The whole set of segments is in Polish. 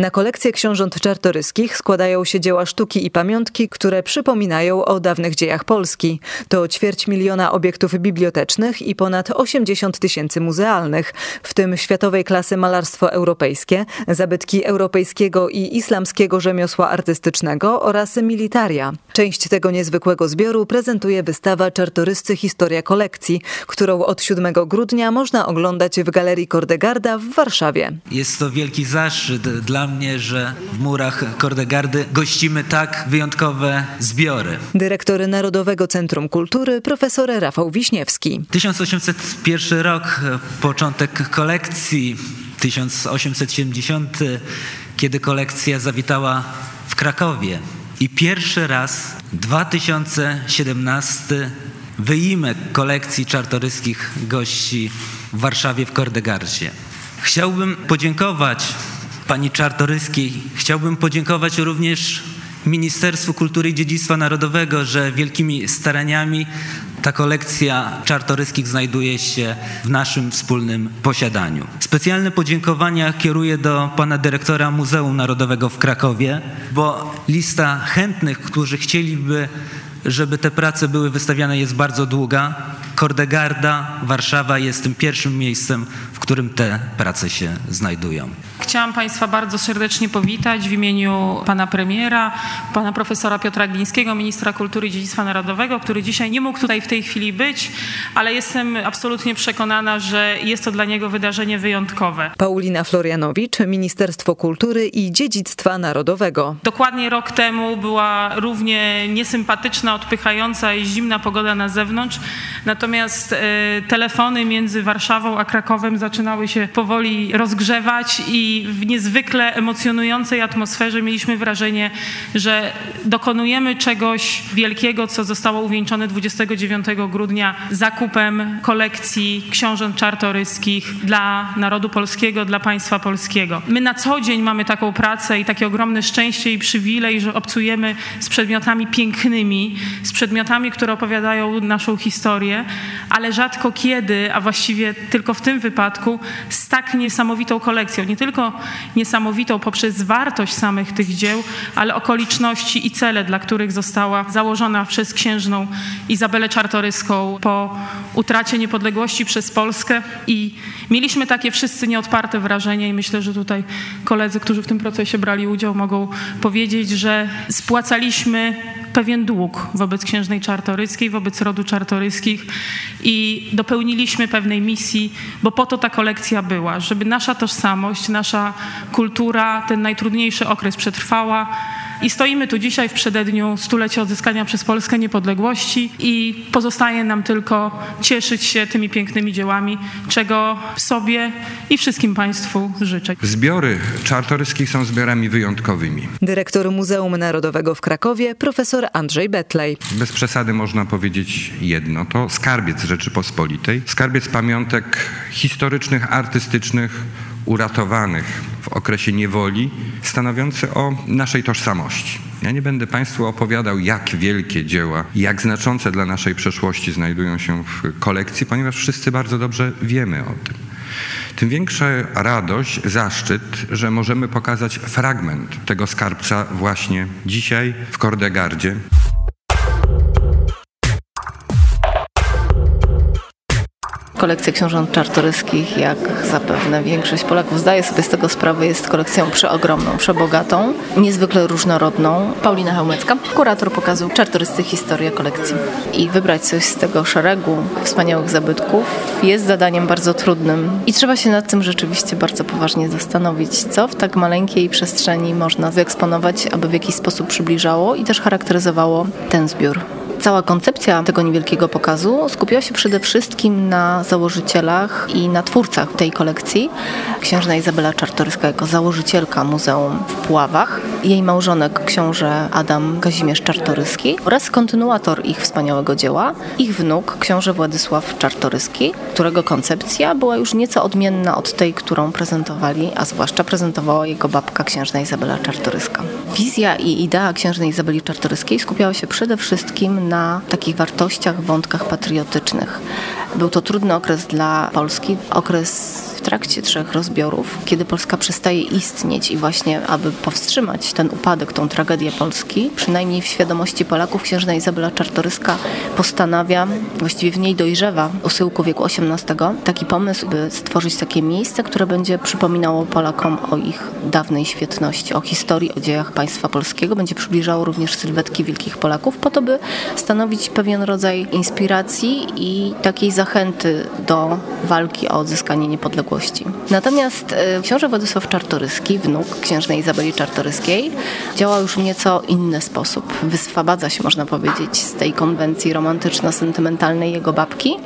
Na kolekcję książąt czartoryskich składają się dzieła sztuki i pamiątki, które przypominają o dawnych dziejach Polski. To ćwierć miliona obiektów bibliotecznych i ponad 80 tysięcy muzealnych, w tym światowej klasy malarstwo europejskie, zabytki europejskiego i islamskiego rzemiosła artystycznego oraz militaria. Część tego niezwykłego zbioru prezentuje wystawa Czartoryscy Historia Kolekcji, którą od 7 grudnia można oglądać w Galerii Kordegarda w Warszawie. Jest to wielki zaszczyt dla mnie, że w murach Kordegardy gościmy tak wyjątkowe zbiory. Dyrektor Narodowego Centrum Kultury profesor Rafał Wiśniewski. 1801 rok, początek kolekcji, 1870, kiedy kolekcja zawitała w Krakowie. I pierwszy raz 2017 wyimek kolekcji czartoryskich gości w Warszawie w Kordegardzie. Chciałbym podziękować pani Czartoryskiej. Chciałbym podziękować również Ministerstwu Kultury i Dziedzictwa Narodowego, że wielkimi staraniami ta kolekcja czartoryskich znajduje się w naszym wspólnym posiadaniu. Specjalne podziękowania kieruję do pana dyrektora Muzeum Narodowego w Krakowie, bo lista chętnych, którzy chcieliby, żeby te prace były wystawiane jest bardzo długa. Kordegarda, Warszawa jest tym pierwszym miejscem, w którym te prace się znajdują. Chciałam Państwa bardzo serdecznie powitać w imieniu Pana Premiera, Pana Profesora Piotra Glińskiego, Ministra Kultury i Dziedzictwa Narodowego, który dzisiaj nie mógł tutaj w tej chwili być, ale jestem absolutnie przekonana, że jest to dla niego wydarzenie wyjątkowe. Paulina Florianowicz, Ministerstwo Kultury i Dziedzictwa Narodowego. Dokładnie rok temu była równie niesympatyczna, odpychająca i zimna pogoda na zewnątrz, natomiast e, telefony między Warszawą a Krakowem zaczynały się powoli rozgrzewać i w niezwykle emocjonującej atmosferze mieliśmy wrażenie, że dokonujemy czegoś wielkiego, co zostało uwieńczone 29 grudnia zakupem kolekcji książąt czartoryskich dla narodu polskiego, dla państwa polskiego. My na co dzień mamy taką pracę i takie ogromne szczęście i przywilej, że obcujemy z przedmiotami pięknymi, z przedmiotami, które opowiadają naszą historię, ale rzadko kiedy, a właściwie tylko w tym wypadku, z tak niesamowitą kolekcją. Nie tylko niesamowitą poprzez wartość samych tych dzieł, ale okoliczności i cele, dla których została założona przez księżną Izabelę Czartoryską po utracie niepodległości przez Polskę. I mieliśmy takie wszyscy nieodparte wrażenie i myślę, że tutaj koledzy, którzy w tym procesie brali udział mogą powiedzieć, że spłacaliśmy pewien dług wobec księżnej Czartoryskiej, wobec rodu Czartoryskich i dopełniliśmy pewnej misji, bo po to ta kolekcja była, żeby nasza tożsamość, nasza kultura ten najtrudniejszy okres przetrwała i stoimy tu dzisiaj w przededniu stulecia odzyskania przez Polskę niepodległości i pozostaje nam tylko cieszyć się tymi pięknymi dziełami, czego sobie i wszystkim Państwu życzę. Zbiory czartoryskich są zbiorami wyjątkowymi. Dyrektor Muzeum Narodowego w Krakowie, profesor Andrzej Betlej. Bez przesady można powiedzieć jedno. To skarbiec Rzeczypospolitej, skarbiec pamiątek historycznych, artystycznych, uratowanych okresie niewoli, stanowiący o naszej tożsamości. Ja nie będę Państwu opowiadał, jak wielkie dzieła, jak znaczące dla naszej przeszłości znajdują się w kolekcji, ponieważ wszyscy bardzo dobrze wiemy o tym. Tym większa radość, zaszczyt, że możemy pokazać fragment tego skarbca właśnie dzisiaj w Kordegardzie. Kolekcja książąt czartoryskich, jak zapewne większość Polaków zdaje sobie z tego sprawę, jest kolekcją przeogromną, przebogatą, niezwykle różnorodną. Paulina Hełmecka, kurator pokazu Czartoryscy Historia kolekcji. I wybrać coś z tego szeregu wspaniałych zabytków jest zadaniem bardzo trudnym i trzeba się nad tym rzeczywiście bardzo poważnie zastanowić, co w tak maleńkiej przestrzeni można wyeksponować, aby w jakiś sposób przybliżało i też charakteryzowało ten zbiór. Cała koncepcja tego niewielkiego pokazu skupiła się przede wszystkim na założycielach i na twórcach tej kolekcji. Księżna Izabela Czartoryska jako założycielka Muzeum w Puławach, jej małżonek książę Adam Kazimierz Czartoryski oraz kontynuator ich wspaniałego dzieła, ich wnuk książę Władysław Czartoryski, którego koncepcja była już nieco odmienna od tej, którą prezentowali, a zwłaszcza prezentowała jego babka księżna Izabela Czartoryska. Wizja i idea księżnej Izabeli Czartoryskiej skupiała się przede wszystkim na takich wartościach, wątkach patriotycznych. Był to trudny okres dla Polski, okres trakcie trzech rozbiorów, kiedy Polska przestaje istnieć i właśnie, aby powstrzymać ten upadek, tą tragedię Polski, przynajmniej w świadomości Polaków, księżna Izabela Czartoryska postanawia, właściwie w niej dojrzewa u syłku wieku XVIII, taki pomysł, by stworzyć takie miejsce, które będzie przypominało Polakom o ich dawnej świetności, o historii, o dziejach państwa polskiego, będzie przybliżało również sylwetki wielkich Polaków, po to, by stanowić pewien rodzaj inspiracji i takiej zachęty do walki o odzyskanie niepodległości Natomiast e, książę Władysław Czartoryski, wnuk księżnej Izabeli Czartoryskiej, działa już w nieco inny sposób. Wyswabadza się, można powiedzieć, z tej konwencji romantyczno-sentymentalnej jego babki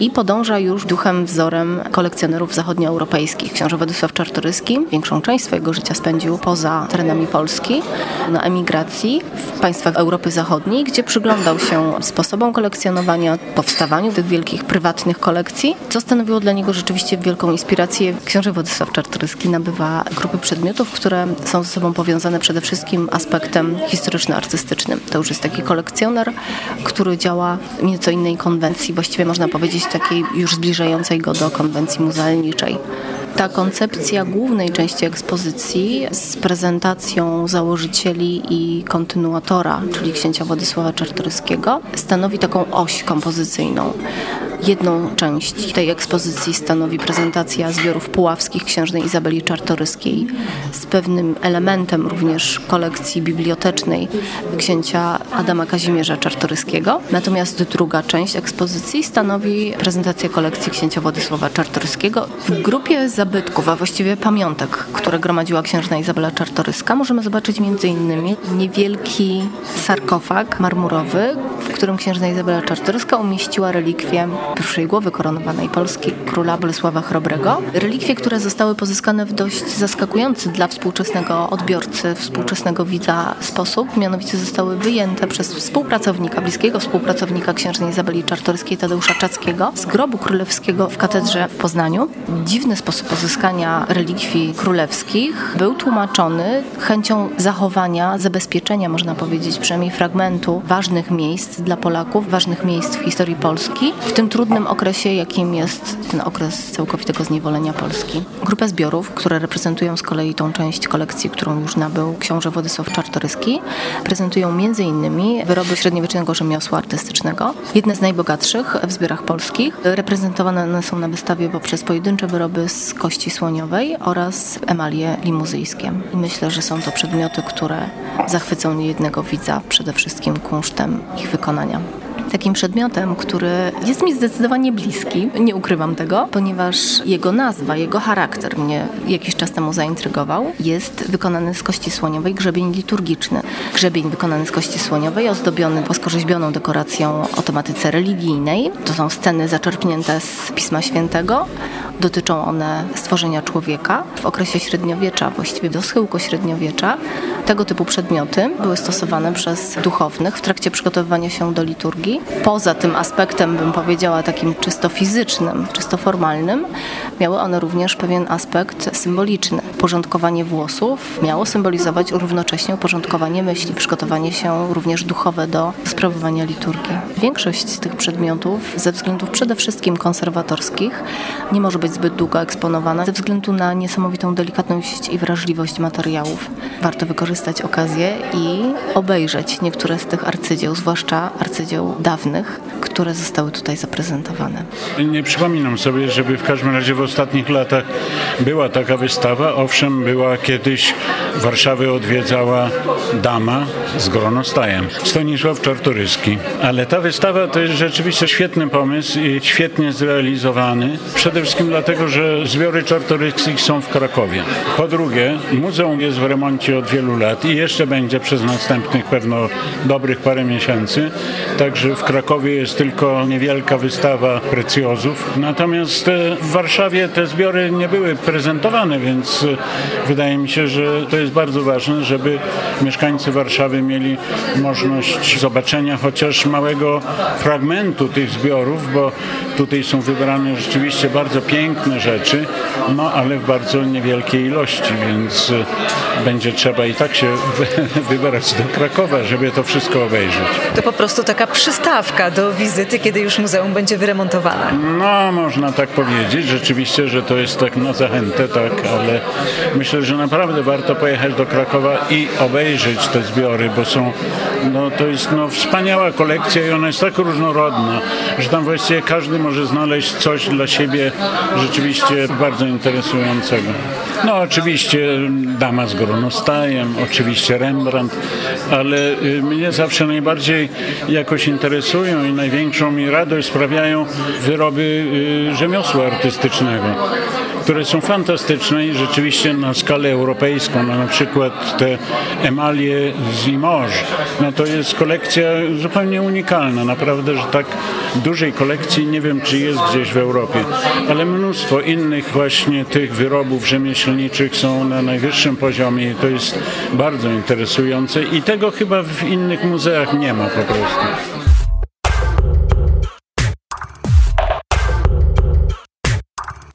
i podąża już duchem, wzorem kolekcjonerów zachodnioeuropejskich. Książę Władysław Czartoryski większą część swojego życia spędził poza terenami Polski, na emigracji w państwach Europy Zachodniej, gdzie przyglądał się sposobom kolekcjonowania, powstawaniu tych wielkich prywatnych kolekcji, co stanowiło dla niego rzeczywiście wielką inspirację książę Władysław Czartoryski nabywa grupy przedmiotów, które są ze sobą powiązane przede wszystkim aspektem historyczno-artystycznym. To już jest taki kolekcjoner, który działa w nieco innej konwencji, właściwie można powiedzieć takiej już zbliżającej go do konwencji muzealniczej. Ta koncepcja głównej części ekspozycji z prezentacją założycieli i kontynuatora, czyli księcia Władysława Czartoryskiego, stanowi taką oś kompozycyjną. Jedną część tej ekspozycji stanowi prezentacja zbiorów puławskich księżnej Izabeli Czartoryskiej z pewnym elementem również kolekcji bibliotecznej księcia Adama Kazimierza Czartoryskiego. Natomiast druga część ekspozycji stanowi prezentację kolekcji księcia Władysława Czartoryskiego. W grupie zabytków, a właściwie pamiątek, które gromadziła księżna Izabela Czartoryska, możemy zobaczyć m.in. niewielki sarkofag marmurowy, w którym księżna Izabela Czartoryska umieściła relikwie pierwszej głowy koronowanej Polski, króla Bolesława Chrobrego. Relikwie, które zostały pozyskane w dość zaskakujący dla współczesnego odbiorcy, współczesnego widza sposób, mianowicie zostały wyjęte przez współpracownika, bliskiego współpracownika księżnej Izabeli Czartoryskiej Tadeusza Czackiego z grobu królewskiego w katedrze w Poznaniu. Dziwny sposób pozyskania relikwii królewskich był tłumaczony chęcią zachowania, zabezpieczenia, można powiedzieć, przynajmniej fragmentu ważnych miejsc dla Polaków, ważnych miejsc w historii Polski, w tym trudnym okresie, jakim jest ten okres całkowitego zniewolenia Polski. Grupę zbiorów, które reprezentują z kolei tą część kolekcji, którą już nabył książę Władysław Czartoryski, prezentują m.in. wyroby średniowiecznego rzemiosła artystycznego, jedne z najbogatszych w zbiorach polskich. Reprezentowane one są na wystawie poprzez pojedyncze wyroby z kości słoniowej oraz emalie limuzyjskie. I myślę, że są to przedmioty, które zachwycą niejednego widza przede wszystkim kunsztem ich wykonania takim przedmiotem, który jest mi zdecydowanie bliski, nie ukrywam tego, ponieważ jego nazwa, jego charakter mnie jakiś czas temu zaintrygował. Jest wykonany z kości słoniowej grzebień liturgiczny. Grzebień wykonany z kości słoniowej, ozdobiony płaskorzeźbioną dekoracją o tematyce religijnej. To są sceny zaczerpnięte z Pisma Świętego. Dotyczą one stworzenia człowieka w okresie średniowiecza, właściwie do schyłku średniowiecza. Tego typu przedmioty były stosowane przez duchownych w trakcie przygotowywania się do liturgii. Poza tym aspektem, bym powiedziała, takim czysto fizycznym, czysto formalnym, miały one również pewien aspekt symboliczny. Porządkowanie włosów miało symbolizować równocześnie uporządkowanie myśli, przygotowanie się również duchowe do sprawowania liturgii. Większość z tych przedmiotów, ze względów przede wszystkim konserwatorskich, nie może być zbyt długo eksponowana, ze względu na niesamowitą delikatność i wrażliwość materiałów. Warto wykorzystać okazję i obejrzeć niektóre z tych arcydzieł, zwłaszcza arcydzieł dawnych, które zostały tutaj zaprezentowane. Nie przypominam sobie, żeby w każdym razie w ostatnich latach była taka wystawa. Owszem, była kiedyś Warszawy odwiedzała dama z gronostajem, Stanisław Czartoryski. Ale ta wystawa to jest rzeczywiście świetny pomysł i świetnie zrealizowany. Przede wszystkim dlatego, że zbiory Czartoryskich są w Krakowie. Po drugie, muzeum jest w remoncie od wielu lat i jeszcze będzie przez następnych pewno dobrych parę miesięcy. Także w Krakowie jest tylko niewielka wystawa precjozów. Natomiast e, w Warszawie te zbiory nie były prezentowane, więc e, wydaje mi się, że to jest bardzo ważne, żeby mieszkańcy Warszawy mieli możliwość zobaczenia chociaż małego fragmentu tych zbiorów, bo tutaj są wybrane rzeczywiście bardzo piękne rzeczy, no ale w bardzo niewielkiej ilości, więc e, będzie trzeba i tak się wybrać do Krakowa, żeby to wszystko obejrzeć. To po prostu taka przystawka do wizyty wizyty, kiedy już muzeum będzie wyremontowane. No, można tak powiedzieć. Rzeczywiście, że to jest tak na zachętę, tak, ale myślę, że naprawdę warto pojechać do Krakowa i obejrzeć te zbiory, bo są, no to jest no, wspaniała kolekcja i ona jest tak różnorodna, że tam właściwie każdy może znaleźć coś dla siebie rzeczywiście bardzo interesującego. No oczywiście Dama z Gronostajem, oczywiście Rembrandt, ale y, mnie zawsze najbardziej jakoś interesują i największą mi radość sprawiają wyroby y, rzemiosła artystycznego które są fantastyczne i rzeczywiście na skalę europejską, no na przykład te emalie z Limoges, no to jest kolekcja zupełnie unikalna. Naprawdę, że tak dużej kolekcji nie wiem, czy jest gdzieś w Europie, ale mnóstwo innych właśnie tych wyrobów rzemieślniczych są na najwyższym poziomie i to jest bardzo interesujące i tego chyba w innych muzeach nie ma po prostu.